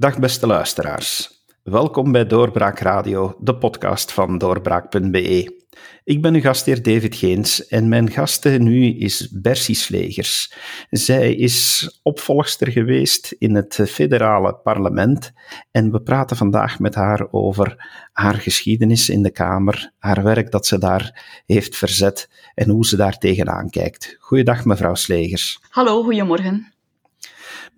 Dag beste luisteraars. Welkom bij Doorbraak Radio, de podcast van doorbraak.be. Ik ben uw gastheer David Geens en mijn gaste nu is Bercy Slegers. Zij is opvolgster geweest in het federale parlement en we praten vandaag met haar over haar geschiedenis in de Kamer, haar werk dat ze daar heeft verzet en hoe ze daar tegenaan kijkt. Goeiedag mevrouw Slegers. Hallo, goedemorgen.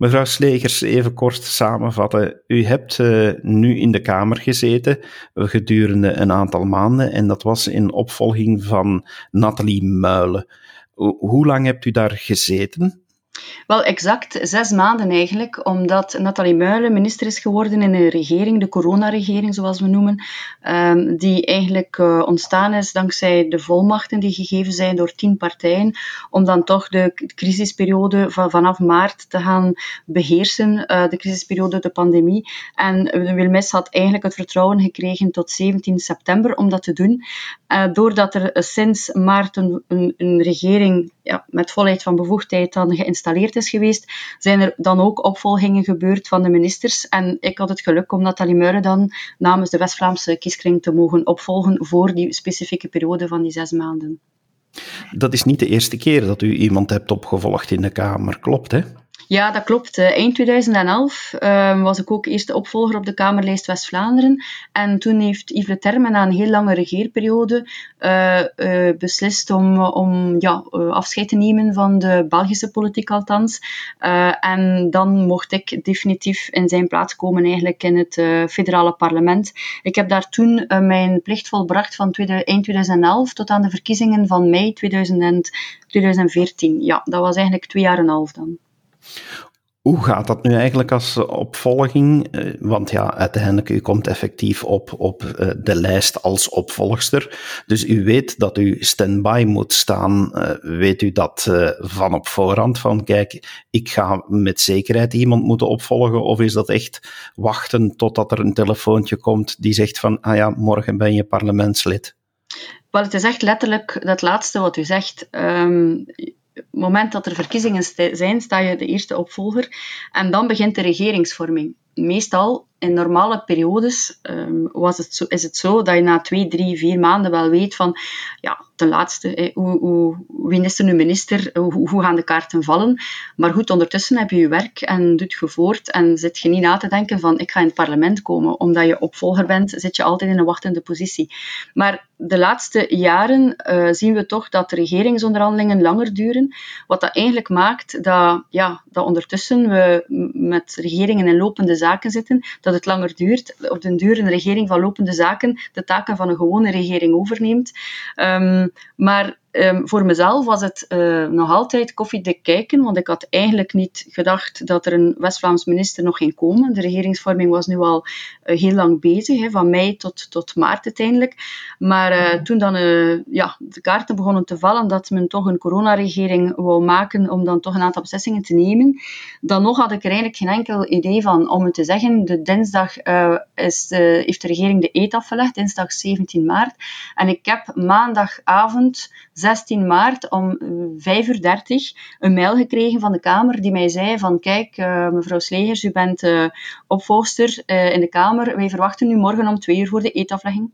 Mevrouw Slegers, even kort samenvatten. U hebt uh, nu in de Kamer gezeten gedurende een aantal maanden en dat was in opvolging van Nathalie Muilen. Hoe lang hebt u daar gezeten? Wel, exact zes maanden eigenlijk, omdat Nathalie Muilen minister is geworden in een regering, de coronaregering zoals we noemen, um, die eigenlijk uh, ontstaan is dankzij de volmachten die gegeven zijn door tien partijen, om dan toch de crisisperiode van, vanaf maart te gaan beheersen, uh, de crisisperiode, de pandemie. En Wilmes had eigenlijk het vertrouwen gekregen tot 17 september om dat te doen. Uh, doordat er sinds maart een, een, een regering ja, met volheid van bevoegdheid dan geïnstalleerd is geweest, zijn er dan ook opvolgingen gebeurd van de ministers. En ik had het geluk om Nathalie Meuren dan namens de West-Vlaamse kieskring te mogen opvolgen voor die specifieke periode van die zes maanden. Dat is niet de eerste keer dat u iemand hebt opgevolgd in de Kamer, klopt hè? Ja, dat klopt. Eh, eind 2011 uh, was ik ook eerste opvolger op de Kamerlijst West-Vlaanderen. En toen heeft Yves Le Terme na een heel lange regeerperiode uh, uh, beslist om, om ja, afscheid te nemen van de Belgische politiek althans. en dan mocht ik definitief in zijn plaats komen eigenlijk in het federale parlement. Ik heb daar toen mijn plicht volbracht van eind 2011 tot aan de verkiezingen van mei 2014. Ja, dat was eigenlijk twee jaar en een half dan. Hoe gaat dat nu eigenlijk als opvolging? Eh, want ja, uiteindelijk, u komt effectief op, op eh, de lijst als opvolgster. Dus u weet dat u stand-by moet staan. Eh, weet u dat van op voorhand? Van kijk, ik ga met zekerheid iemand moeten opvolgen. Of is dat echt wachten totdat er een telefoontje komt die zegt van, ah ja, morgen ben je parlementslid? Wel, het is echt letterlijk dat laatste wat u zegt. Um, het moment dat er verkiezingen zijn, sta je de eerste opvolger. En dan begint de regeringsvorming. Meestal in normale periodes um, was het zo, is het zo dat je na twee, drie, vier maanden wel weet van, ja, ten laatste, hoe, hoe, wie is er nu minister, hoe, gaan de kaarten vallen. Maar goed, ondertussen heb je je werk en doet je voort en zit je niet na te denken van, ik ga in het parlement komen. Omdat je opvolger bent, zit je altijd in een wachtende positie. Maar de laatste jaren uh, zien we toch dat de regeringsonderhandelingen langer duren. Wat dat eigenlijk maakt dat, ja, dat ondertussen we met regeringen in lopende zaken zitten, dat het langer duurt. Op den duur een regering van lopende zaken de taken van een gewone regering overneemt. Um, maar um, voor mezelf was het uh, nog altijd koffiedik kijken, want ik had eigenlijk niet gedacht dat er een West-Vlaams minister nog ging komen. De regeringsvorming was nu al uh, heel lang bezig, van mei tot, tot maart uiteindelijk. Maar uh, toen dan ja, de kaarten begonnen te vallen dat men toch een coronaregering wou maken om dan toch een aantal beslissingen te nemen, dan nog had ik er eigenlijk geen enkel idee van. Om het te zeggen, de dinsdag is, heeft de regering de eet afgelegd, dinsdag 17 maart. En ik heb maandagavond 16 maart om 5 uur 30 een mail gekregen van de Kamer die mij zei van kijk, uh, mevrouw Slegers, u bent uh, opvolgster in de Kamer. Wij verwachten u morgen om 2 uur voor de eetaflegging.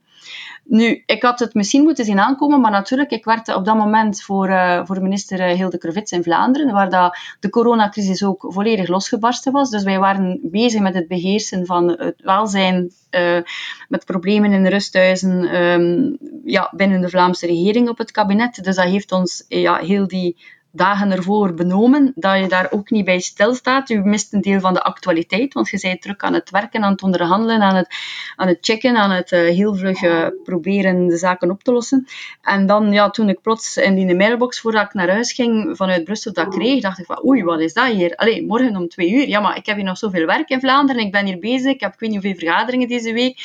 Nu, ik had het misschien moeten zien aankomen, maar natuurlijk, ik werkte op dat moment voor, voor minister Hilde Krevits in Vlaanderen, waar dat de coronacrisis ook volledig losgebarsten was. Dus wij waren bezig met het beheersen van het welzijn, uh, met problemen in de rusthuizen um, ja, binnen de Vlaamse regering op het kabinet. Dus dat heeft ons ja, heel die dagen ervoor benomen, dat je daar ook niet bij stilstaat. Je mist een deel van de actualiteit, want je bent druk aan het werken, aan het onderhandelen, aan het, aan het checken, aan het uh, heel vlug uh, proberen de zaken op te lossen. En dan, ja, toen ik plots in die mailbox voordat ik naar huis ging vanuit Brussel dat kreeg, dacht ik van oei, wat is dat hier? Allee, morgen om twee uur. Ja, maar ik heb hier nog zoveel werk in Vlaanderen, ik ben hier bezig, ik heb ik weet niet hoeveel vergaderingen deze week.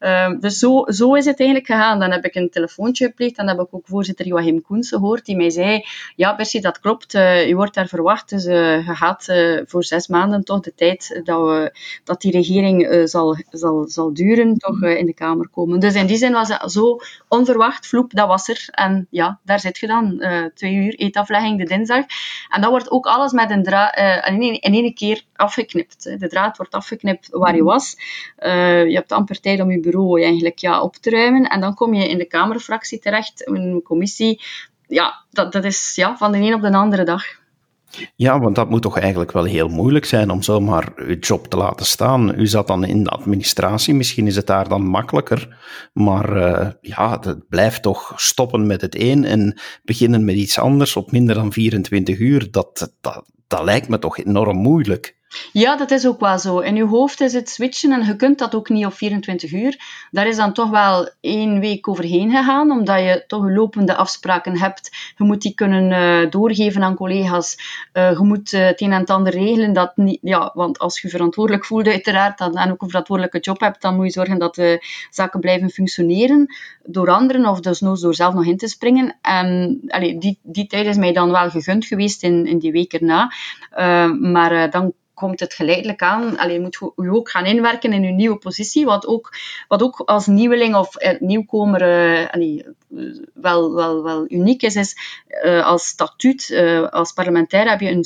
Uh, dus zo, zo is het eigenlijk gegaan. Dan heb ik een telefoontje gepleegd dan heb ik ook voorzitter Joachim Koens gehoord, die mij zei, ja, Percy, dat dat klopt. Uh, u wordt daar verwacht. Dus uh, je gaat uh, voor zes maanden toch de tijd dat, we, dat die regering zal, zal, zal duren, toch in de Kamer komen. Dus in die zin was het zo onverwacht. Vloep, dat was er. En ja, daar zit je dan. twee uur eetaflegging de dinsdag. En dan wordt ook alles met een draad in één keer afgeknipt. De draad wordt afgeknipt waar je was. je hebt amper tijd om je bureau eigenlijk ja, op te ruimen. En dan kom je in de Kamerfractie terecht, een commissie ja, dat, dat is ja, van de een op de andere dag. Ja, want dat moet toch eigenlijk wel heel moeilijk zijn om zomaar uw job te laten staan. U zat dan in de administratie, misschien is het daar dan makkelijker. Maar uh, ja, het blijft toch stoppen met het een en beginnen met iets anders op minder dan 24 uur. Dat, dat, dat lijkt me toch enorm moeilijk. Ja, dat is ook wel zo. In je hoofd is het switchen en je kunt dat ook niet op 24 uur. Daar is dan toch wel één week overheen gegaan, omdat je toch lopende afspraken hebt. Je moet die kunnen uh, doorgeven aan collega's. Uh, je moet uh, het een en ander regelen. Dat niet, ja, want als je verantwoordelijk voelt, uiteraard, dan, en ook een verantwoordelijke job hebt, dan moet je zorgen dat de zaken blijven functioneren door anderen of dus door zelf nog in te springen. En die, die tijd is mij dan wel gegund geweest in, in die week erna. maar dan komt het geleidelijk aan. Alleen moet je ook gaan inwerken in je nieuwe positie, wat ook, wat ook als nieuweling of eh, nieuwkomer uh, wel, wel, wel uniek is, is uh, als statuut, als parlementair heb je een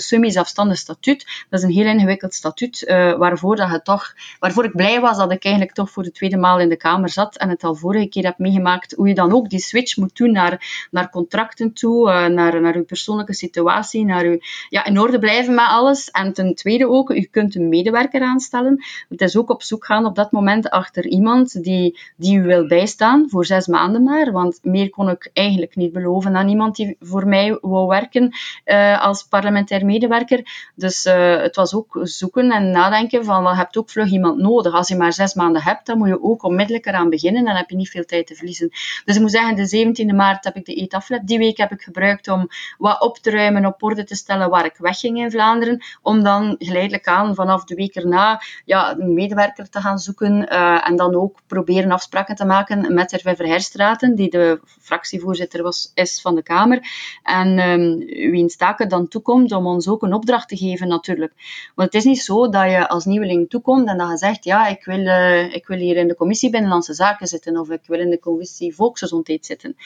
semi-zelfstandig statuut. Dat is een heel ingewikkeld statuut, waarvoor, dat je toch, waarvoor ik blij was dat ik eigenlijk toch voor de tweede maal in de Kamer zat en het al vorige keer heb meegemaakt, hoe je dan ook die switch moet doen naar, naar contracten toe, naar, naar je persoonlijke situatie, naar je, ja, in orde blijven met alles en ten tweede ook, je kunt een medewerker aanstellen. Het is ook op zoek gaan op dat moment achter iemand die, die u wil bijstaan, voor zes maanden maar. Want meer kon ik eigenlijk niet beloven aan iemand die voor mij wou werken uh, als parlementair medewerker. Dus uh, het was ook zoeken en nadenken van, je hebt ook vlug iemand nodig. Als je maar zes maanden hebt, dan moet je ook onmiddellijk eraan beginnen. Dan heb je niet veel tijd te verliezen. Dus ik moet zeggen, de 17e maart heb ik de eetaflet. Die week heb ik gebruikt om wat op te ruimen, op orde te stellen waar ik wegging in Vlaanderen om dan geleidelijk aan vanaf de week erna ja, een medewerker te gaan zoeken uh, en dan ook proberen afspraken te maken met Hervé Verherstraten, die de fractievoorzitter was, is van de Kamer, en um, wiens taken dan toekomt om ons ook een opdracht te geven natuurlijk. Want het is niet zo dat je als nieuweling toekomt en dat je zegt, ja, ik wil, uh, ik wil hier in de commissie Binnenlandse Zaken zitten of ik wil in de commissie Volksgezondheid zitten.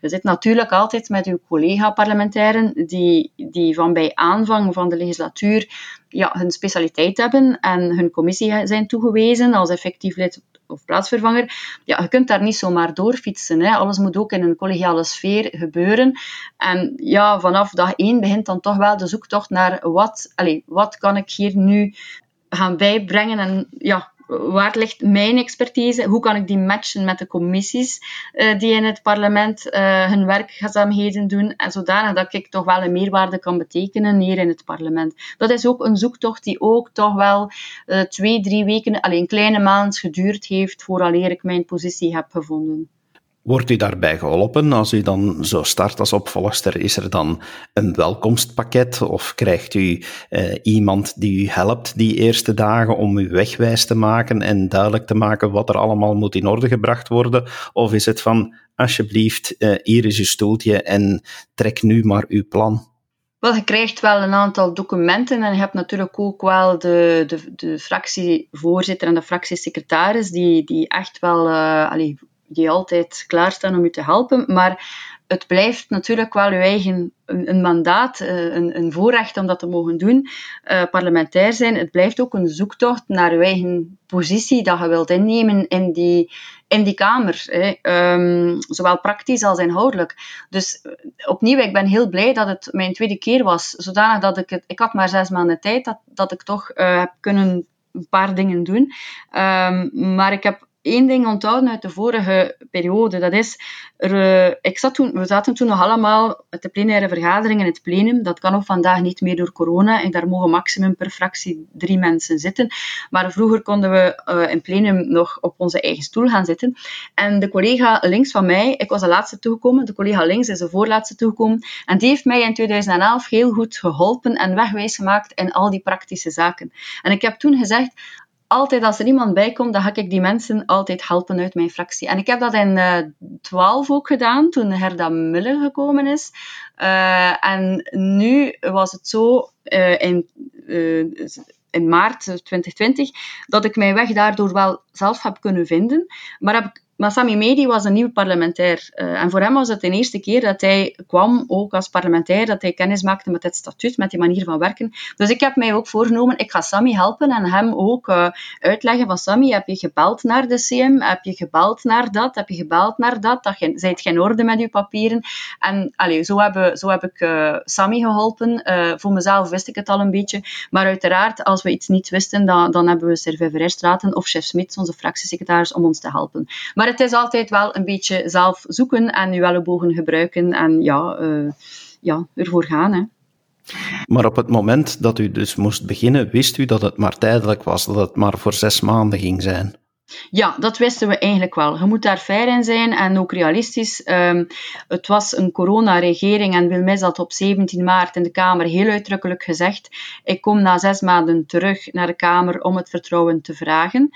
Je zit natuurlijk altijd met uw collega-parlementairen die, die van bij aanvang van de legislatuur ja, hun specialiteit hebben en hun commissie zijn toegewezen als effectief lid of plaatsvervanger. Ja, je kunt daar niet zomaar doorfietsen. Hè. Alles moet ook in een collegiale sfeer gebeuren. En ja, vanaf dag één begint dan toch wel de zoektocht naar wat, allez, wat kan ik hier nu gaan bijbrengen en ja, waar ligt mijn expertise? Hoe kan ik die matchen met de commissies uh, die in het parlement uh, hun werkzaamheden doen? En zodanig dat ik toch wel een meerwaarde kan betekenen hier in het parlement. Dat is ook een zoektocht die ook toch wel uh, twee, drie weken, alleen een kleine maand geduurd heeft vooraleer ik mijn positie heb gevonden. Wordt u daarbij geholpen als u dan zo start als opvolgster? Is er dan een welkomstpakket of krijgt u eh, iemand die u helpt die eerste dagen om u wegwijs te maken en duidelijk te maken wat er allemaal moet in orde gebracht worden? Of is het van, alsjeblieft, uh, hier is uw stoeltje en trek nu maar uw plan? Wel, je krijgt wel een aantal documenten en je hebt natuurlijk ook wel de, de, de fractievoorzitter en de fractiesecretaris die, die echt wel uh, die altijd klaarstaan om u te helpen. Maar het blijft natuurlijk wel uw eigen een, mandaat, eh, een, een, voorrecht om dat te mogen doen, uh, parlementair zijn. Het blijft ook een zoektocht naar uw eigen positie dat je wilt innemen in die, in die kamer. Hè. Um, zowel praktisch als inhoudelijk. Dus eh, opnieuw, ik ben heel blij dat het mijn tweede keer was. Zodanig dat ik het, ik had maar zes maanden tijd, dat, dat ik toch heb kunnen een paar dingen doen. Um, maar ik heb één ding onthouden uit de vorige periode. Dat is, eh, ik zat toen, we zaten toen nog allemaal met de plenaire vergadering in het plenum. Dat kan ook vandaag niet meer door corona. En daar mogen maximum per fractie drie mensen zitten. Maar vroeger konden we uh, in plenum nog op onze eigen stoel gaan zitten. En de collega links van mij, ik was de laatste toegekomen. De collega links is de voorlaatste toegekomen. En die heeft mij in 2011 heel goed geholpen en wegwijs gemaakt in al die praktische zaken. En ik heb toen gezegd, altijd als er iemand bij komt, dan ga ik die mensen altijd helpen uit mijn fractie. En ik heb dat in uh, 12 ook gedaan, toen Herda Muller gekomen is. Uh, en nu was het zo, uh, in, in maart 2020, dat ik mijn weg daardoor wel zelf heb kunnen vinden. Maar heb ik maar Sami Medi was een nieuw parlementair. Uh, en voor hem was het de eerste keer dat hij kwam, ook als parlementair, dat hij kennis maakte met het statuut, met die manier van werken. Dus ik heb mij ook voorgenomen, ik ga Sami helpen en hem ook uh, uitleggen van Sami, heb je gebeld naar de CM? Heb je gebeld naar dat? Heb je gebeld naar dat? dat je, zijt geen orde met je papieren? En allez, zo, heb, zo heb ik uh, Sami geholpen. voor mezelf wist ik het al een beetje. Maar uiteraard, als we iets niet wisten, dan, hebben we Serve Straten of chef Smit, onze fractiesecretaris, om ons te helpen. Maar het is altijd wel een beetje zelf zoeken en je ellebogen gebruiken en ja, uh, ja ervoor gaan. Hè. Maar op het moment dat u dus moest beginnen, wist u dat het maar tijdelijk was, dat het maar voor zes maanden ging zijn? Ja, dat wisten we eigenlijk wel. Je moet daar fair in zijn en ook realistisch. Um, het was een coronaregering en Wilmes had op 17 maart in de Kamer heel uitdrukkelijk gezegd: Ik kom na zes maanden terug naar de Kamer om het vertrouwen te vragen.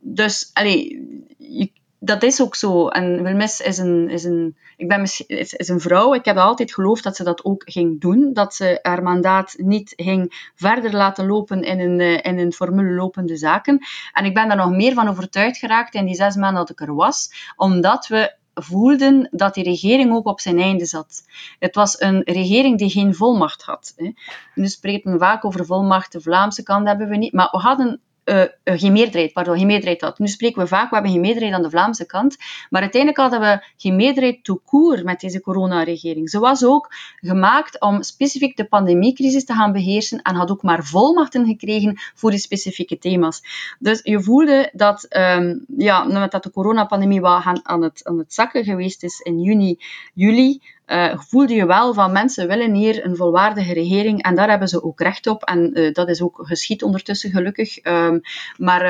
Dus, allez, je, dat is ook zo. En Wilmis is een, is een, ik ben is, is een vrouw. Ik heb altijd geloofd dat ze dat ook ging doen. Dat ze haar mandaat niet ging verder laten lopen in een, eh, in een formule lopende zaken. En ik ben daar nog meer van overtuigd geraakt in die zes maanden dat ik er was. Omdat we voelden dat die regering ook op zijn einde zat. Het was een regering die geen volmacht had. Nu spreekt men vaak over volmacht, de Vlaamse kant hebben we niet, maar we hadden uh, geen meerderheid, pardon, geen meerderheid had. Nu spreken we vaak, we hebben geen meerderheid aan de Vlaamse kant, maar uiteindelijk hadden we geen meerderheid tout court met deze coronaregering. Ze was ook gemaakt om specifiek de pandemiecrisis te gaan beheersen en had ook maar volmachten gekregen voor die specifieke thema's. Dus je voelde dat, um, ja, dat de coronapandemie aan, aan, het, aan het zakken geweest is in juni, juli, uh, voelde je wel van mensen willen hier een volwaardige regering en daar hebben ze ook recht op. En uh, dat is ook geschied ondertussen gelukkig. Um, maar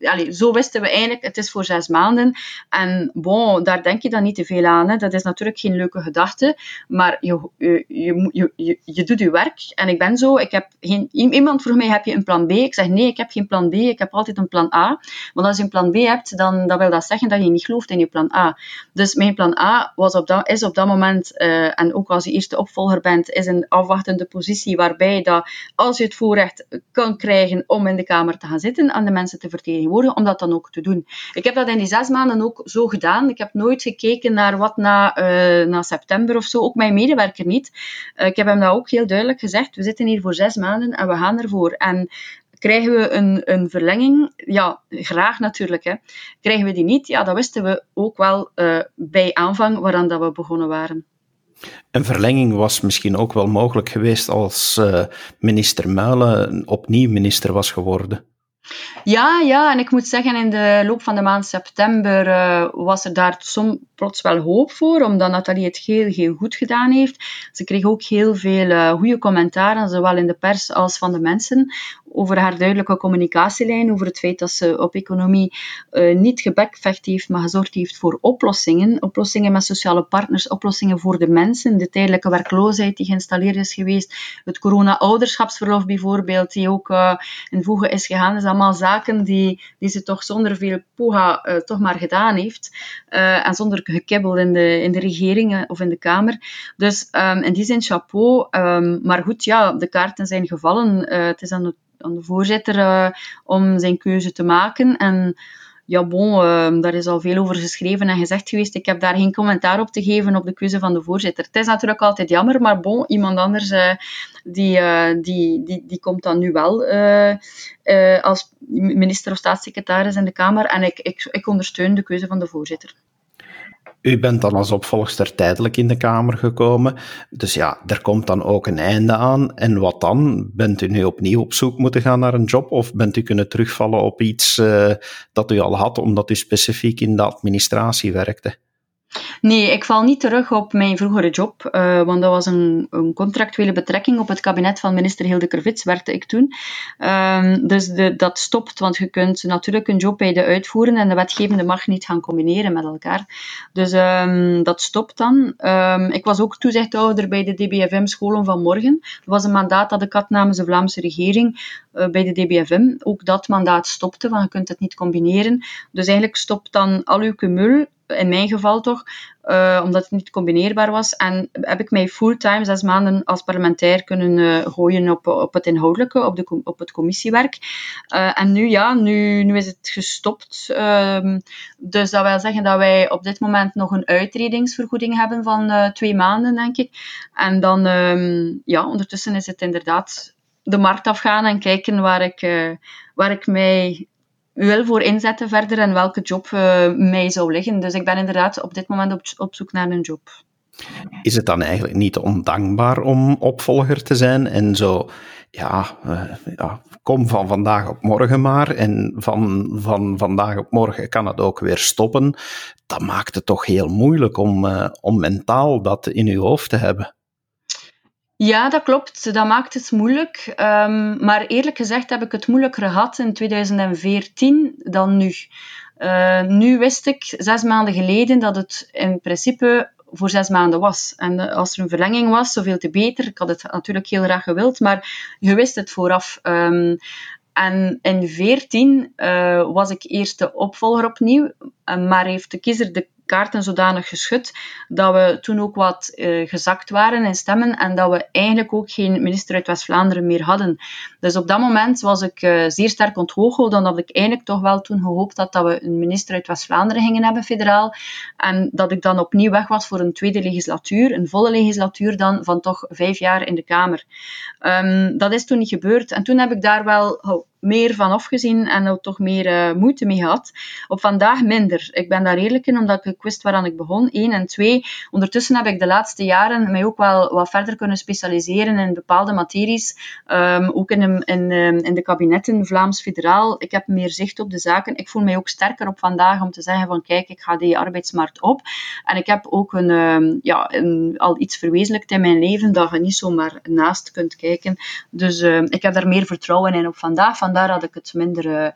allez, zo wisten we eigenlijk, het is voor zes maanden. En bon, daar denk je dan niet te veel aan. Hè. Dat is natuurlijk geen leuke gedachte, maar je, je, je, je, doet je werk. En ik ben zo, ik heb geen, iemand vroeg mij, heb je een plan B? Ik zeg nee, ik heb geen plan B, ik heb altijd een plan A. Want als je een plan B hebt, dan, dan wil dat zeggen dat je niet gelooft in je plan A. Dus mijn plan A was op dat, is op dat moment uh, en ook als je eerste opvolger bent, is een afwachtende positie waarbij dat als je het voorrecht kan krijgen om in de Kamer te gaan zitten en de mensen te vertegenwoordigen, om dat dan ook te doen. Ik heb dat in die zes maanden ook zo gedaan. Ik heb nooit gekeken naar wat na, uh, na september of zo, ook mijn medewerker niet. Uh, ik heb hem dat ook heel duidelijk gezegd. We zitten hier voor zes maanden en we gaan ervoor. En Krijgen we een, een verlenging? Ja, graag natuurlijk. Hè. Krijgen we die niet? Ja, dat wisten we ook wel bij aanvang waaraan dat we begonnen waren. Een verlenging was misschien ook wel mogelijk geweest als uh, minister Muilen opnieuw minister was geworden. Ja, ja, en ik moet zeggen, in de loop van de maand september uh, was er daar som, plots wel hoop voor, omdat Nathalie het heel, heel goed gedaan heeft. Ze kreeg ook heel veel uh, goede commentaren, zowel in de pers als van de mensen, over haar duidelijke communicatielijn, over het feit dat ze op economie uh, niet gebekvecht heeft, maar gezorgd heeft voor oplossingen. Oplossingen met sociale partners, oplossingen voor de mensen, de tijdelijke werkloosheid die geïnstalleerd is geweest, het corona-ouderschapsverlof bijvoorbeeld, die ook in voegen is gegaan. Zijn allemaal zaken die, die ze toch zonder veel poha uh, toch maar gedaan heeft. en zonder gekibbel in de, in de regering of in de Kamer. Dus um, in die zin chapeau. Um, maar goed, ja, de kaarten zijn gevallen. het is aan het aan de voorzitter om zijn keuze te maken. En ja, bon, uh, daar is al veel over geschreven en gezegd geweest. Ik heb daar geen commentaar op te geven op de keuze van de voorzitter. Het is natuurlijk altijd jammer, maar bon, iemand anders uh, die, die, die, die komt dan nu wel als minister of staatssecretaris in de Kamer. En ik, ik, ik ondersteun de keuze van de voorzitter. U bent dan als opvolgster tijdelijk in de Kamer gekomen. Dus ja, er komt dan ook een einde aan. En wat dan? Bent u nu opnieuw op zoek moeten gaan naar een job? Of bent u kunnen terugvallen op iets uh, dat u al had, omdat u specifiek in de administratie werkte? Nee, ik val niet terug op mijn vroegere job, uh, want dat was een, een, contractuele betrekking. Op het kabinet van minister Hilde Kervits werkte ik toen. Um, dus de, dat stopt, want je kunt natuurlijk een job bij de uitvoeren en de wetgevende mag niet gaan combineren met elkaar. Dus um, dat stopt dan. Um, ik was ook toezichthouder bij de DBFM Scholen van Morgen. Dat was een mandaat dat ik had namens de Vlaamse regering uh, bij de DBFM. Ook dat mandaat stopte, want je kunt het niet combineren. Dus eigenlijk stopt dan al uw cumul in mijn geval toch, uh, omdat het niet combineerbaar was. En heb ik mij fulltime zes maanden als parlementair kunnen uh, gooien op, op het inhoudelijke, op, de, op het commissiewerk. Uh, en nu, ja, nu, nu is het gestopt. Um, dus dat wil zeggen dat wij op dit moment nog een uitredingsvergoeding hebben van twee maanden, denk ik. En dan, um, ja, ondertussen is het inderdaad de markt afgaan en kijken waar ik, waar ik mij wil voor inzetten verder en welke job uh, mij zou liggen. Dus ik ben inderdaad op dit moment op, op zoek naar een job. Is het dan eigenlijk niet ondankbaar om opvolger te zijn en zo, ja, uh, ja, kom van vandaag op morgen maar en van, van vandaag op morgen kan het ook weer stoppen. Dat maakt het toch heel moeilijk om, uh, om mentaal dat in uw hoofd te hebben. Ja, dat klopt. Dat maakt het moeilijk. Um, maar eerlijk gezegd heb ik het moeilijker gehad in 2014 dan nu. Uh, nu wist ik zes maanden geleden dat het in principe voor zes maanden was. En uh, als er een verlenging was, zoveel te beter. Ik had het natuurlijk heel graag gewild, maar je wist het vooraf. Um, en in 14 uh, was ik eerst de opvolger opnieuw, maar heeft de kiezer de kaarten zodanig geschud dat we toen ook wat uh, gezakt waren in stemmen en dat we eigenlijk ook geen minister uit West-Vlaanderen meer hadden. Dus op dat moment was ik uh, zeer sterk onthoogeld, omdat ik eigenlijk toch wel toen gehoopt had dat we een minister uit West-Vlaanderen gingen hebben, federaal. En dat ik dan opnieuw weg was voor een tweede legislatuur, een volle legislatuur dan, van toch vijf jaar in de Kamer. Um, dat is toen niet gebeurd. En toen heb ik daar wel meer van afgezien en ook toch meer uh, moeite mee gehad. Op vandaag minder. Ik ben daar eerlijk in, omdat ik wist waaraan ik begon. Eén en twee. Ondertussen heb ik de laatste jaren mij ook wel wat verder kunnen specialiseren in bepaalde materies. Um, ook in de, in, ehm, in de kabinetten, Vlaams federaal. Ik heb meer zicht op de zaken. Ik voel mij ook sterker op vandaag om te zeggen van kijk, ik ga die arbeidsmarkt op. En ik heb ook een, um, ja, een, al iets verwezenlijkt in mijn leven dat je niet zomaar naast kunt kijken. Dus ik heb daar meer vertrouwen in op vandaag. Van vandaar dat ik het minder, uh,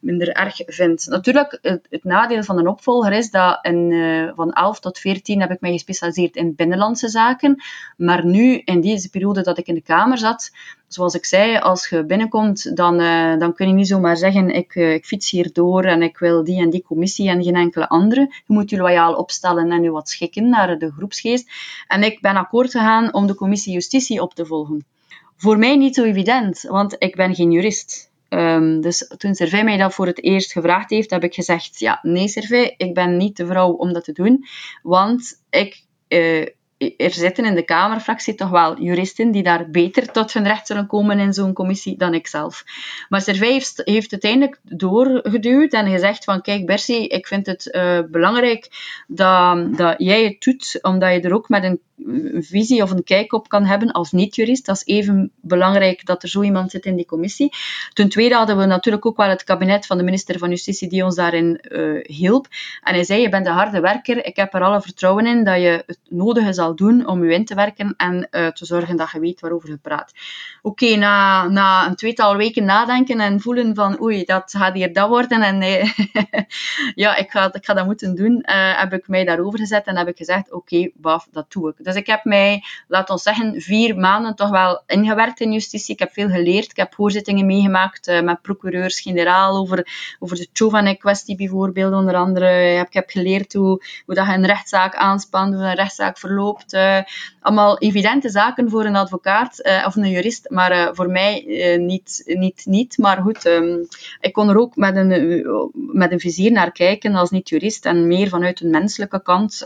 minder erg vind. Natuurlijk, het, nadeel van een opvolger is dat in, uh, van 11 tot 14 heb ik mij gespecialiseerd in binnenlandse zaken. Maar nu, in deze periode dat ik in de Kamer zat, zoals ik zei, als je binnenkomt, dan, uh, dan kun je niet zomaar zeggen, ik, ik fiets hier door en ik wil die en die commissie en geen enkele andere. Je moet je loyaal opstellen en je wat schikken naar de groepsgeest. En ik ben akkoord gegaan om de commissie justitie op te volgen. Voor mij niet zo evident, want ik ben geen jurist. Um, dus toen Servet mij dat voor het eerst gevraagd heeft, heb ik gezegd: Ja, nee, Servet, ik ben niet de vrouw om dat te doen. Want ik, uh, er zitten in de Kamerfractie toch wel juristen die daar beter tot hun recht zullen komen in zo'n commissie dan ik zelf. Maar Servet heeft, heeft uiteindelijk doorgeduwd en gezegd van kijk Bercy, ik vind het uh, belangrijk dat, dat jij het doet, omdat je er ook met een visie of een kijk op kan hebben als niet-jurist. Dat is even belangrijk dat er zo iemand zit in die commissie. Ten tweede hadden we natuurlijk ook wel het kabinet van de minister van Justitie die ons daarin uh, hielp. En hij zei, je bent een harde werker, ik heb er alle vertrouwen in dat je het nodige zal doen om je in te werken en uh, te zorgen dat je weet waarover je praat. Oké, na, na een tweetal weken nadenken en voelen van oei, dat gaat hier dat worden en nee, ja, ik ga, ik ga dat moeten doen, uh, heb ik mij daarover gezet en heb ik gezegd, oké, okay, baf, dat doe ik. Dus ik heb mij, laten we zeggen, vier maanden toch wel ingewerkt in justitie. Ik heb veel geleerd. Ik heb hoorzittingen meegemaakt met procureurs-generaal over, over de Chovanec-kwestie bijvoorbeeld, onder andere. Ik heb geleerd hoe, hoe dat je een rechtszaak aanspant, hoe een rechtszaak verloopt. Uh, allemaal evidente zaken voor een advocaat uh, of een jurist, maar voor mij niet, niet, niet. Maar goed, um, ik kon er ook met een, met een vizier naar kijken als niet-jurist en meer vanuit een menselijke kant.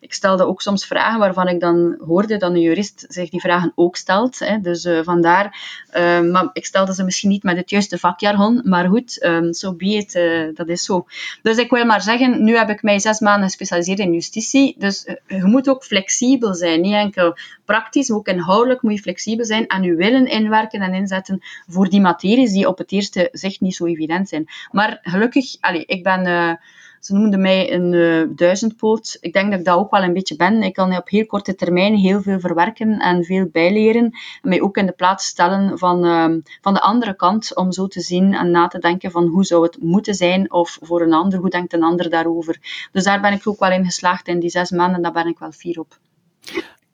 ik stelde ook soms vragen waarvan ik dan hoorde dat een jurist zich die vragen ook stelt. Hè. Dus vandaar, uh, maar ik stelde ze misschien niet met het juiste vakjargon, maar goed, zo um, so be dat is zo. Dus ik wil maar zeggen, nu heb ik mij zes maanden gespecialiseerd in justitie, dus je moet ook flexibel zijn, niet enkel praktisch, maar ook inhoudelijk moet je flexibel zijn en je willen inwerken en inzetten voor die materies die op het eerste zicht niet zo evident zijn. Maar gelukkig, allez, ik ben Ze noemden mij een uh, duizendpoot. Ik denk dat ik dat ook wel een beetje ben. Ik kan op heel korte termijn heel veel verwerken en veel bijleren. En mij ook in de plaats stellen van, uh, van de andere kant, om zo te zien en na te denken van hoe zou het moeten zijn, of voor een ander, hoe denkt een ander daarover. Dus daar ben ik ook wel in geslaagd in die zes maanden, daar ben ik wel fier op.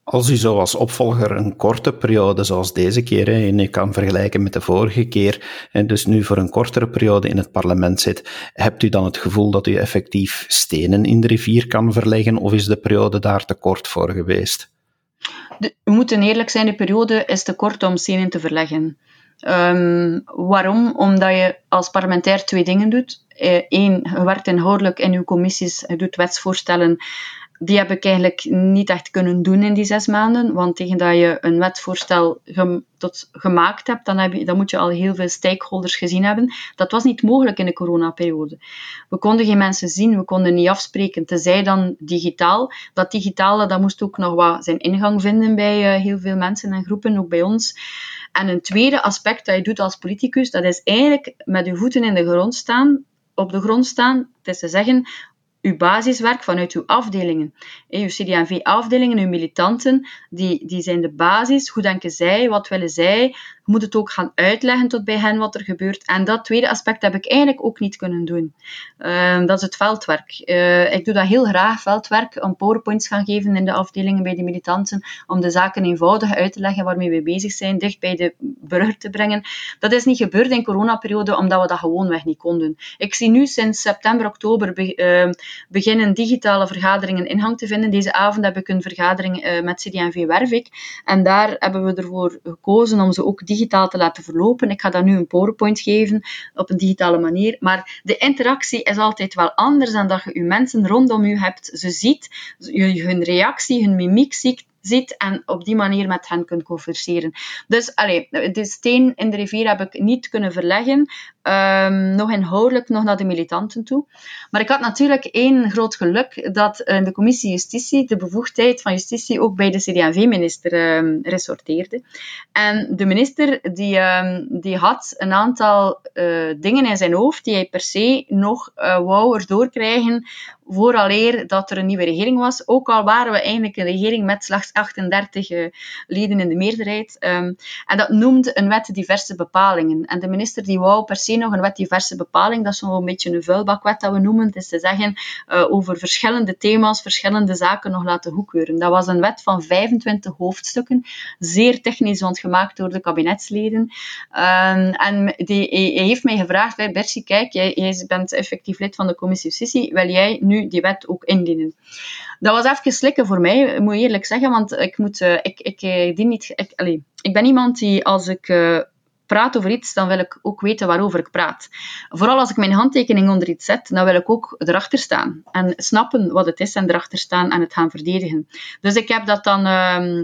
Als u zo als opvolger een korte periode zoals deze keer, en je kan vergelijken met de vorige keer, en dus nu voor een kortere periode in het parlement zit, hebt u dan het gevoel dat u effectief stenen in de rivier kan verleggen, of is de periode daar te kort voor geweest? we moeten eerlijk zijn, de periode is te kort om stenen te verleggen. Um, waarom? Omdat je als parlementair twee dingen doet. Eén, eh, je werkt inhoudelijk in uw commissies, je doet wetsvoorstellen die heb ik eigenlijk niet echt kunnen doen in die zes maanden. Want tegen dat je een wetvoorstel tot gemaakt hebt, dan, heb je, dan moet je al heel veel stakeholders gezien hebben. Dat was niet mogelijk in de coronaperiode. We konden geen mensen zien, we konden niet afspreken, tenzij dan digitaal. Dat digitale, dat moest ook nog wat zijn ingang vinden bij uh, heel veel mensen en groepen, ook bij ons. En een tweede aspect dat je doet als politicus, dat is eigenlijk met je voeten in de grond staan, op de grond staan. Het is te zeggen, uw basiswerk vanuit uw afdelingen. Uw CD&V-afdelingen, uw militanten, die, die zijn de basis. Hoe denken zij? Wat willen zij? Moet het ook gaan uitleggen tot bij hen wat er gebeurt. En dat tweede aspect heb ik eigenlijk ook niet kunnen doen. Uh, dat is het veldwerk. Uh, ik doe dat heel graag, veldwerk, om powerpoints gaan geven in de afdelingen bij de militanten, om de zaken eenvoudig uit te leggen waarmee we bezig zijn, dicht bij de burger te brengen. Dat is niet gebeurd in coronaperiode, omdat we dat gewoonweg niet konden. Ik zie nu sinds september, oktober be uh, beginnen digitale vergaderingen inhang te vinden. Deze avond heb ik een vergadering uh, met CD&V Wervik. En daar hebben we ervoor gekozen om ze ook te laten verlopen. Ik ga dan nu een PowerPoint geven op een digitale manier. Maar de interactie is altijd wel anders dan dat je je mensen rondom je hebt. Ze ziet je hun reactie, hun mimiek ziet ziet en op die manier met hen kunt converseren. Dus allee, de steen in de rivier heb ik niet kunnen verleggen, um, nog inhoudelijk, nog naar de militanten toe. Maar ik had natuurlijk één groot geluk dat in de commissie Justitie de bevoegdheid van justitie ook bij de CD&V-minister um, ehm, resorteerde. En de minister die, um, die had een aantal uh, dingen in zijn hoofd die hij per se nog uh, wou erdoor krijgen vooraleer dat er een nieuwe regering was. Ook al waren we eigenlijk een regering met slechts 38 uh, leden in de meerderheid. Um, en dat noemde een wet diverse bepalingen. En de minister die wou per se nog een wet diverse bepaling. Dat is zo'n beetje een vuilbakwet dat we noemen. Het is te zeggen uh, over verschillende thema's, verschillende zaken nog laten goedkeuren. Dat was een wet van 25 hoofdstukken. Zeer technisch ontgemaakt door de kabinetsleden. Um, en die, hij, heeft mij gevraagd, Bertie, kijk, jij, jij bent effectief lid van de commissie Justitie. Wil jij nu die wet ook indienen. Dat was even slikken voor mij, moet ik eerlijk zeggen, want ik, moet, uh, ik, ik, eh, die niet, ik, allez, ik ben iemand die als ik uh, praat over iets, dan wil ik ook weten waarover ik praat. Vooral als ik mijn handtekening onder iets zet, dan wil ik ook erachter staan. En snappen wat het is en erachter staan en het gaan verdedigen. Dus ik heb dat dan uh,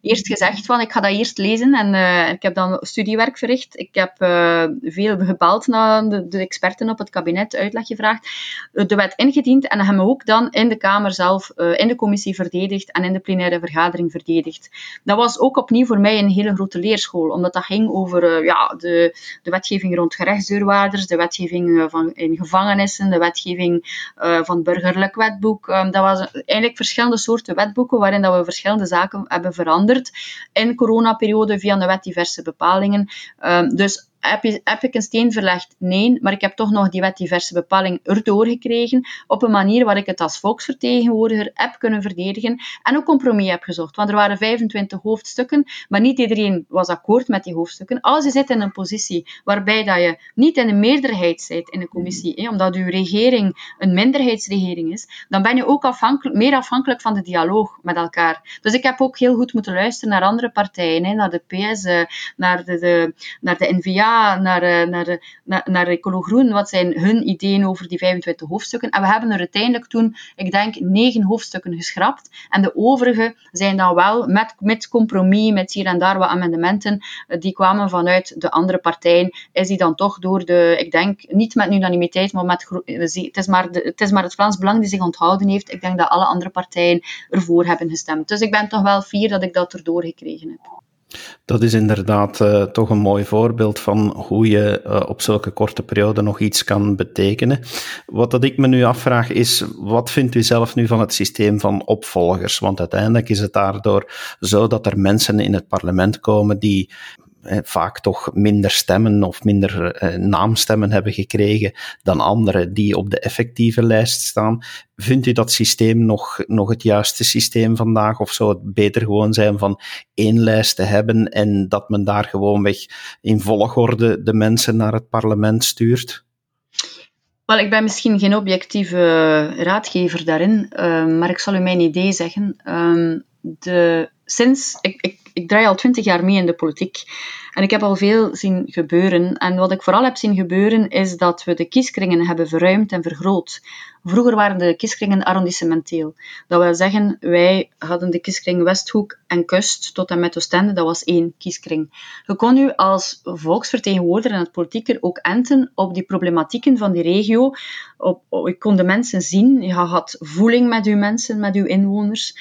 eerst gezegd van, ik ga dat eerst lezen en uh, ik heb dan studiewerk verricht. Ik heb uh, veel gebeld naar de, de, experten op het kabinet, uitleg gevraagd, de wet ingediend en hebben we ook dan in de Kamer zelf, uh, in de commissie verdedigd en in de plenaire vergadering verdedigd. Dat was ook opnieuw voor mij een hele grote leerschool, omdat dat ging over ja, de, de wetgeving rond gerechtsdeurwaarders, de wetgeving eh, van, in gevangenissen, de wetgeving uh, van het burgerlijk wetboek. Um, dat was eigenlijk verschillende soorten wetboeken waarin dat we verschillende zaken hebben veranderd in coronaperiode via de wet diverse bepalingen. Um, dus heb, heb ik een steen verlegd? Nee, maar ik heb toch nog die wet diverse bepaling erdoor gekregen op een manier waar ik het als volksvertegenwoordiger heb kunnen verdedigen en ook compromis heb gezocht. Want er waren 25 hoofdstukken, maar niet iedereen was akkoord met die hoofdstukken. Als je zit in een positie waarbij dat je niet in een meerderheid zit in een commissie, omdat uw regering een minderheidsregering is, dan ben je ook meer afhankelijk van de dialoog met elkaar. Dus ik heb ook heel goed moeten luisteren naar andere partijen, naar de PS, eh, naar de, de, naar de NVA, naar, eh, naar, naar, naar Ecolo Groen, wat zijn hun ideeën over die 25 hoofdstukken. En we hebben er uiteindelijk toen, ik denk, negen hoofdstukken geschrapt. En de overige zijn dan wel met, met compromis, met hier en daar wat amendementen, eh, die kwamen vanuit de andere partijen, is die dan toch door de, ik denk, niet met unanimiteit, maar met, het is maar, het is maar het Vlaams Belang die zich onthouden heeft. Ik denk dat alle andere partijen ervoor hebben gestemd. Dus ik ben toch wel fier dat ik dat erdoor gekregen heb. Dat is inderdaad uh, toch een mooi voorbeeld van hoe je uh, op zulke korte periode nog iets kan betekenen. Wat dat ik me nu afvraag is, wat vindt u zelf nu van het systeem van opvolgers? Want uiteindelijk is het daardoor zo dat er mensen in het parlement komen die vaak toch minder stemmen of minder eh, naamstemmen hebben gekregen dan anderen die op de effectieve lijst staan. Vindt u dat systeem nog, nog het juiste systeem vandaag? Of zou het beter gewoon zijn van één lijst te hebben en dat men daar gewoonweg in volgorde de mensen naar het parlement stuurt? Wel, ik ben misschien geen objectieve raadgever daarin, uh, maar ik zal u mijn idee zeggen. De, sinds, ik, ik ik draai al twintig jaar mee in de politiek. En ik heb al veel zien gebeuren. En wat ik vooral heb zien gebeuren, is dat we de kieskringen hebben verruimd en vergroot. Vroeger waren de kieskringen arrondissementeel. Dat wil zeggen, wij hadden de kieskring Westhoek en Kust tot en met Oostende, dat was één kieskring. Je kon nu als volksvertegenwoordiger en het politieker ook enten op die problematieken van die regio. Je kon de mensen zien, je had voeling met uw mensen, met uw inwoners.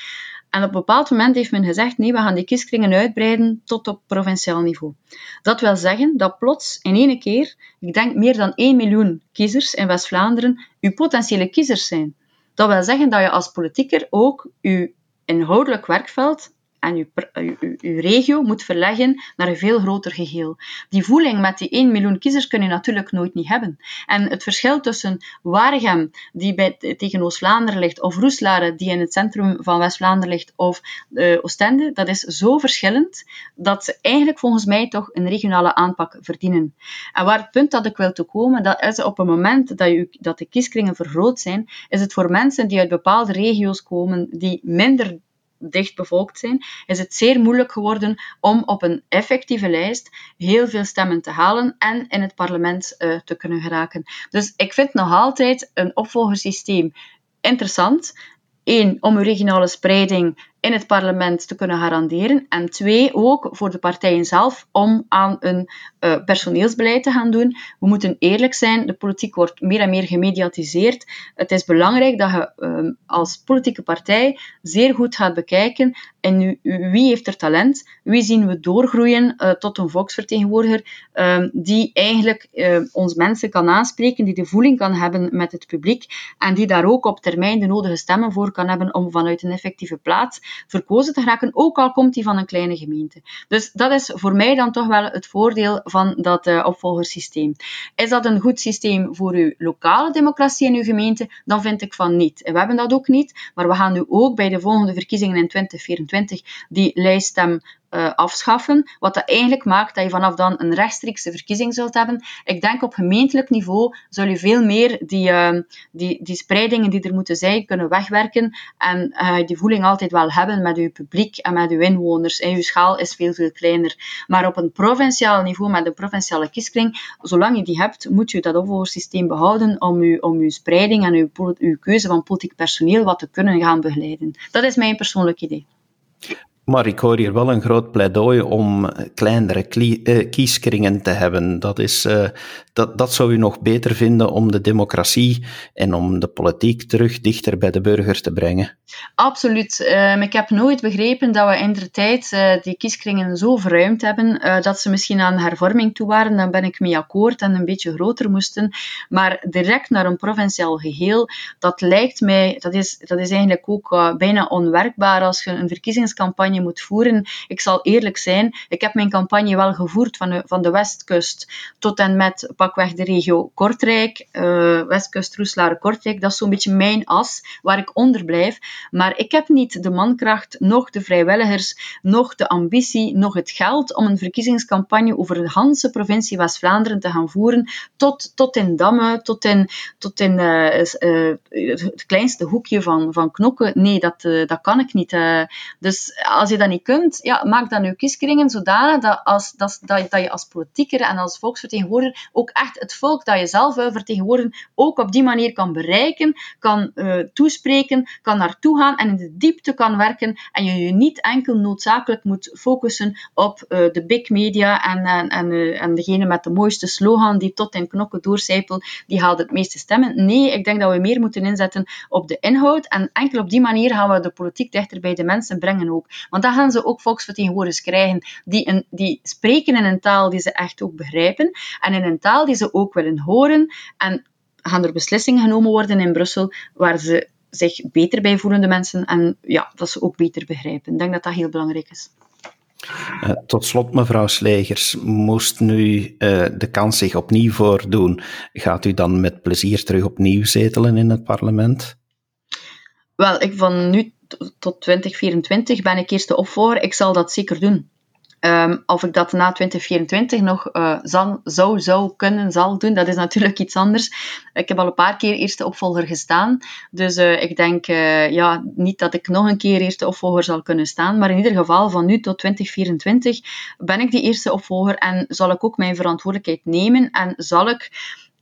En op een bepaald moment heeft men gezegd, nee, we gaan die kieskringen uitbreiden tot op provinciaal niveau. Dat wil zeggen dat plots in één keer, ik denk meer dan 1 miljoen kiezers in West-Vlaanderen, uw potentiële kiezers zijn. Dat wil zeggen dat je als politieker ook uw inhoudelijk werkveld en uw, regio moet verleggen naar een veel groter geheel. Die voeling met die 1 miljoen kiezers kun je natuurlijk nooit niet hebben. En het verschil tussen Waregem, die bij, tegen Oost-Vlaanderen ligt, of Roeslaren, die in het centrum van West-Vlaanderen ligt, of uh, Oostende, dat is zo verschillend dat ze eigenlijk volgens mij toch een regionale aanpak verdienen. En waar het punt dat ik wil te komen, dat is op het moment dat, je, dat de kieskringen vergroot zijn, is het voor mensen die uit bepaalde regio's komen, die minder dicht bevolkt zijn, is het zeer moeilijk geworden om op een effectieve lijst heel veel stemmen te halen en in het parlement uh, te kunnen geraken. Dus ik vind nog altijd een opvolgersysteem interessant. Eén, om uw regionale spreiding in het parlement te kunnen garanderen. En twee, ook voor de partijen zelf om aan een uh, personeelsbeleid te gaan doen. We moeten eerlijk zijn, de politiek wordt meer en meer gemediatiseerd. Het is belangrijk dat je uh, als politieke partij zeer goed gaat bekijken en wie heeft er talent, wie zien we doorgroeien uh, tot een volksvertegenwoordiger ehm, die eigenlijk ons mensen kan aanspreken, die de voeling kan hebben met het publiek en die daar ook op termijn de nodige stemmen voor kan hebben om vanuit een effectieve plaats verkozen te geraken, ook al komt hij van een kleine gemeente. Dus dat is voor mij dan toch wel het voordeel van dat uh, opvolgersysteem. Is dat een goed systeem voor uw lokale democratie in uw gemeente? Dan vind ik van niet. we hebben dat ook niet, maar we gaan nu ook bij de volgende verkiezingen in 2024 die lijststem uh, afschaffen. Wat dat eigenlijk maakt dat je vanaf dan een rechtstreekse verkiezing zult hebben. Ik denk op gemeentelijk niveau zul je veel meer die, uh, die, die spreidingen die er moeten zijn kunnen wegwerken en uh, die voeling altijd wel hebben met uw publiek en met uw inwoners. En uw schaal is veel, veel kleiner. Maar op een provinciaal niveau met een provinciale kieskring, zolang je die hebt, moet je dat opvolgersysteem behouden om uw, om uw spreiding en uw, uw keuze van politiek personeel wat te kunnen gaan begeleiden. Dat is mijn persoonlijk idee. Maar ik hoor hier wel een groot pleidooi om kleinere eh, kieskringen te hebben. Dat, is, uh, dat, dat zou u nog beter vinden om de democratie en om de politiek terug dichter bij de burger te brengen? Absoluut. Um, ik heb nooit begrepen dat we in de tijd uh, die kieskringen zo verruimd hebben dat ze misschien aan hervorming toe waren. Dan ben ik mee akkoord en een beetje groter moesten. Maar direct naar een provinciaal geheel, dat lijkt mij, dat is, dat is eigenlijk ook bijna onwerkbaar als je een verkiezingscampagne moet voeren. Ik zal eerlijk zijn, ik heb mijn campagne wel gevoerd van de, van de westkust tot en met pakweg de regio Kortrijk, uh, westkust, Roeslaar, Kortrijk. Dat is zo'n beetje mijn as waar ik onder blijf. Maar ik heb niet de mankracht, nog de vrijwilligers, nog de ambitie, nog het geld om een verkiezingscampagne over de hele provincie West-Vlaanderen te gaan voeren, tot, tot in Damme, tot in, tot in uh, uh, het kleinste hoekje van, van Knokken. Nee, dat, dat kan ik niet. dus als je dat niet kunt, ja, maak dan je kieskringen zodanig dat, als, dat, dat, dat je als politieker en als volksvertegenwoordiger ook echt het volk dat je zelf wil vertegenwoordigen, ook op die manier kan bereiken, kan uh, toespreken, kan naartoe gaan en in de diepte kan werken en je je niet enkel noodzakelijk moet focussen op uh, de big media en, en, en, uh, en degene met de mooiste slogan die tot in knokken doorcijpelt, die haalt het meeste stemmen. Nee, ik denk dat we meer moeten inzetten op de inhoud en enkel op die manier gaan we de politiek dichter bij de mensen brengen ook. Want dan gaan ze ook volksvertegenwoordigers krijgen die, een, die spreken in een taal die ze echt ook begrijpen en in een taal die ze ook willen horen. En gaan er beslissingen genomen worden in Brussel waar ze zich beter bij voelen, de mensen, en ja, dat ze ook beter begrijpen. Ik denk dat dat heel belangrijk is. Uh, tot slot, mevrouw Slegers, moest nu uh, de kans zich opnieuw voordoen, gaat u dan met plezier terug opnieuw zetelen in het parlement? Wel, ik van nu tot 2024 ben ik eerste opvolger. Ik zal dat zeker doen. Um, of ik dat na 2024 nog uh, zou, zou kunnen, zal doen, dat is natuurlijk iets anders. Ik heb al een paar keer eerste opvolger gestaan. Dus uh, ik denk uh, ja, niet dat ik nog een keer eerste opvolger zal kunnen staan. Maar in ieder geval, van nu tot 2024 ben ik die eerste opvolger en zal ik ook mijn verantwoordelijkheid nemen en zal ik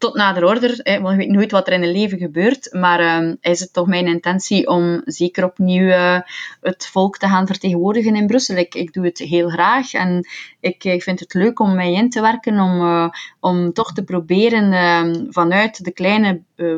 tot nader order, hè, want weet nooit wat er in een leven gebeurt, maar uh, is het toch mijn intentie om zeker opnieuw uh, het volk te gaan vertegenwoordigen in Brussel. Ik, doe het heel graag en ik, ik vind het leuk om mij in te werken, om, uh, om toch te proberen ehm, vanuit de kleine eh,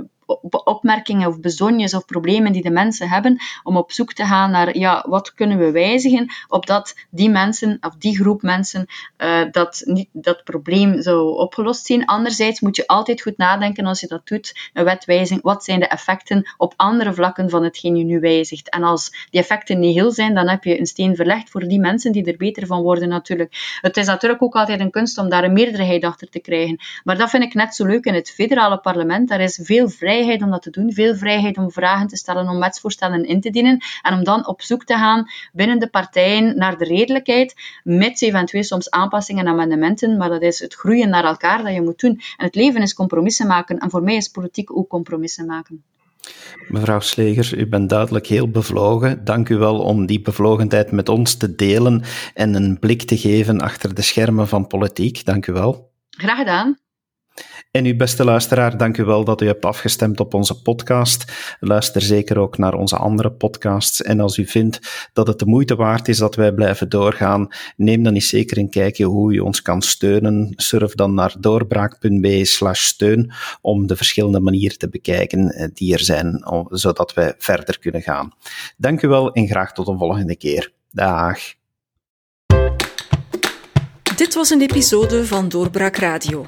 opmerkingen of bezonjes of problemen die de mensen hebben, om op zoek te gaan naar ja, wat kunnen we wijzigen, opdat die mensen of die groep mensen uh, dat, niet, dat probleem zou opgelost zien. Anderzijds moet je altijd goed nadenken als je dat doet, een wetwijzing, wat zijn de effecten op andere vlakken van hetgeen je nu wijzigt. En als die effecten niet heel zijn, dan heb je een steen verlegd voor die mensen die er beter van worden natuurlijk. Het is natuurlijk ook altijd een kunst om daar een meerderheid achter te krijgen. Maar dat vind ik net zo leuk in het federale parlement. Daar is veel vrijheid vrijheid om dat te doen, veel vrijheid om vragen te stellen, om wetsvoorstellen in te dienen en om dan op zoek te gaan binnen de partijen naar de redelijkheid, met eventueel soms aanpassingen en amendementen, maar dat is het groeien naar elkaar dat je moet doen. En het leven is compromissen maken en voor mij is politiek ook compromissen maken. Mevrouw Sleger, u bent duidelijk heel bevlogen. Dank u wel om die bevlogenheid met ons te delen en een blik te geven achter de schermen van politiek. Dank u wel. Graag gedaan. En uw beste luisteraar, dank u wel dat u hebt afgestemd op onze podcast. Luister zeker ook naar onze andere podcasts. En als u vindt dat het de moeite waard is dat wij blijven doorgaan, neem dan eens zeker een kijkje hoe u ons kan steunen. Surf dan naar doorbraak.be slash steun om de verschillende manieren te bekijken eh, die er zijn, zodat wij verder kunnen gaan. Dank u wel en graag tot een volgende keer. Dag. Dit was een episode van Doorbraak Radio